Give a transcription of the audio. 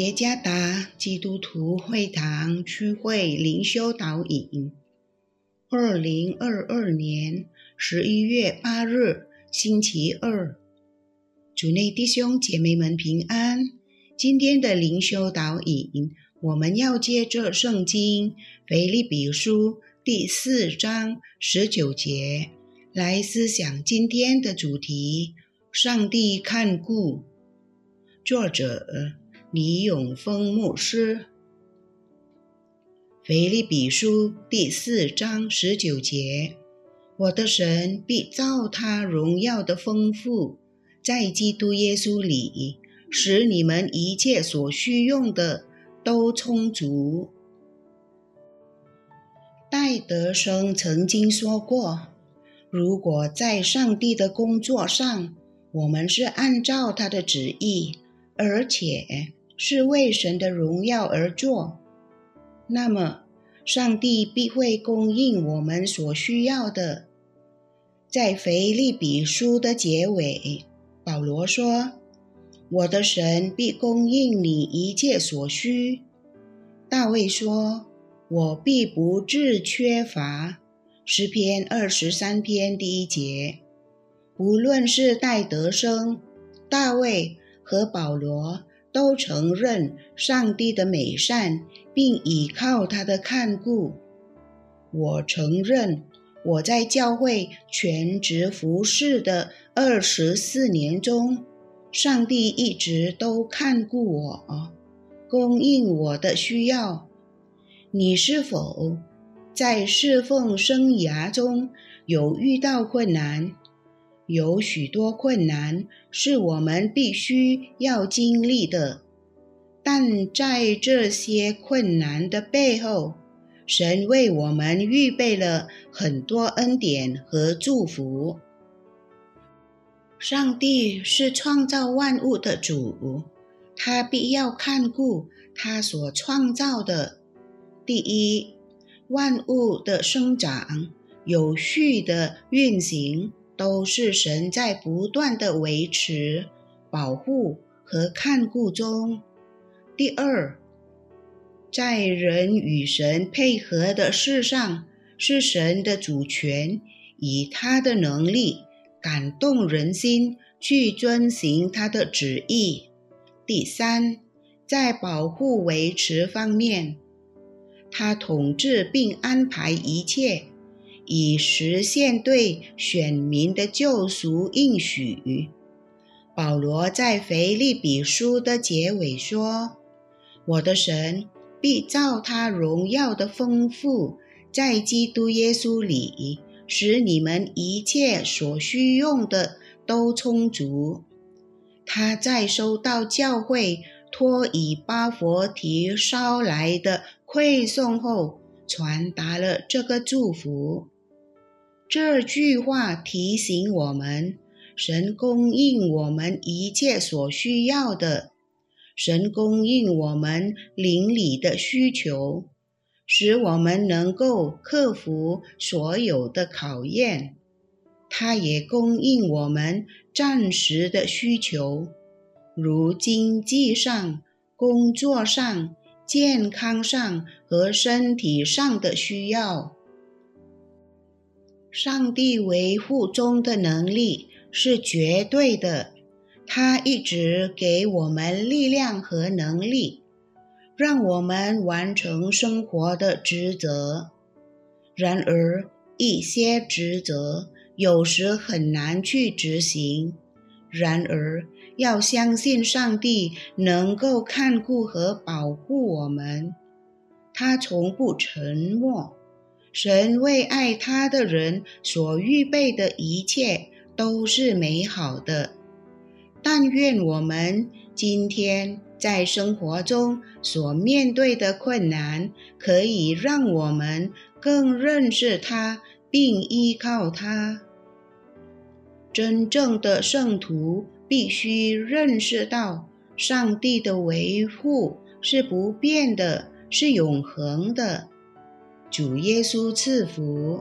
耶加达基督徒会堂区会灵修导引，二零二二年十一月八日星期二，主内弟兄姐妹们平安。今天的灵修导引，我们要借着圣经腓立比书第四章十九节来思想今天的主题：上帝看顾。作者。李永峰牧师，《腓立比书》第四章十九节：“我的神必照他荣耀的丰富，在基督耶稣里，使你们一切所需用的都充足。”戴德生曾经说过：“如果在上帝的工作上，我们是按照他的旨意，而且……”是为神的荣耀而做，那么上帝必会供应我们所需要的。在腓利比书的结尾，保罗说：“我的神必供应你一切所需。”大卫说：“我必不致缺乏。”诗篇二十三篇第一节。无论是戴德生、大卫和保罗。都承认上帝的美善，并倚靠他的看顾。我承认我在教会全职服侍的二十四年中，上帝一直都看顾我，供应我的需要。你是否在侍奉生涯中有遇到困难？有许多困难是我们必须要经历的，但在这些困难的背后，神为我们预备了很多恩典和祝福。上帝是创造万物的主，他必要看顾他所创造的。第一，万物的生长有序的运行。都是神在不断的维持、保护和看顾中。第二，在人与神配合的事上，是神的主权，以他的能力感动人心，去遵行他的旨意。第三，在保护维持方面，他统治并安排一切。以实现对选民的救赎应许。保罗在腓立比书的结尾说：“我的神必照他荣耀的丰富，在基督耶稣里，使你们一切所需用的都充足。”他在收到教会托以巴佛提捎来的馈送后，传达了这个祝福。这句话提醒我们：神供应我们一切所需要的，神供应我们邻里的需求，使我们能够克服所有的考验。他也供应我们暂时的需求，如经济上、工作上、健康上和身体上的需要。上帝维护中的能力是绝对的，他一直给我们力量和能力，让我们完成生活的职责。然而，一些职责有时很难去执行。然而，要相信上帝能够看顾和保护我们，他从不沉默。神为爱他的人所预备的一切都是美好的。但愿我们今天在生活中所面对的困难，可以让我们更认识他，并依靠他。真正的圣徒必须认识到，上帝的维护是不变的，是永恒的。主耶稣赐福。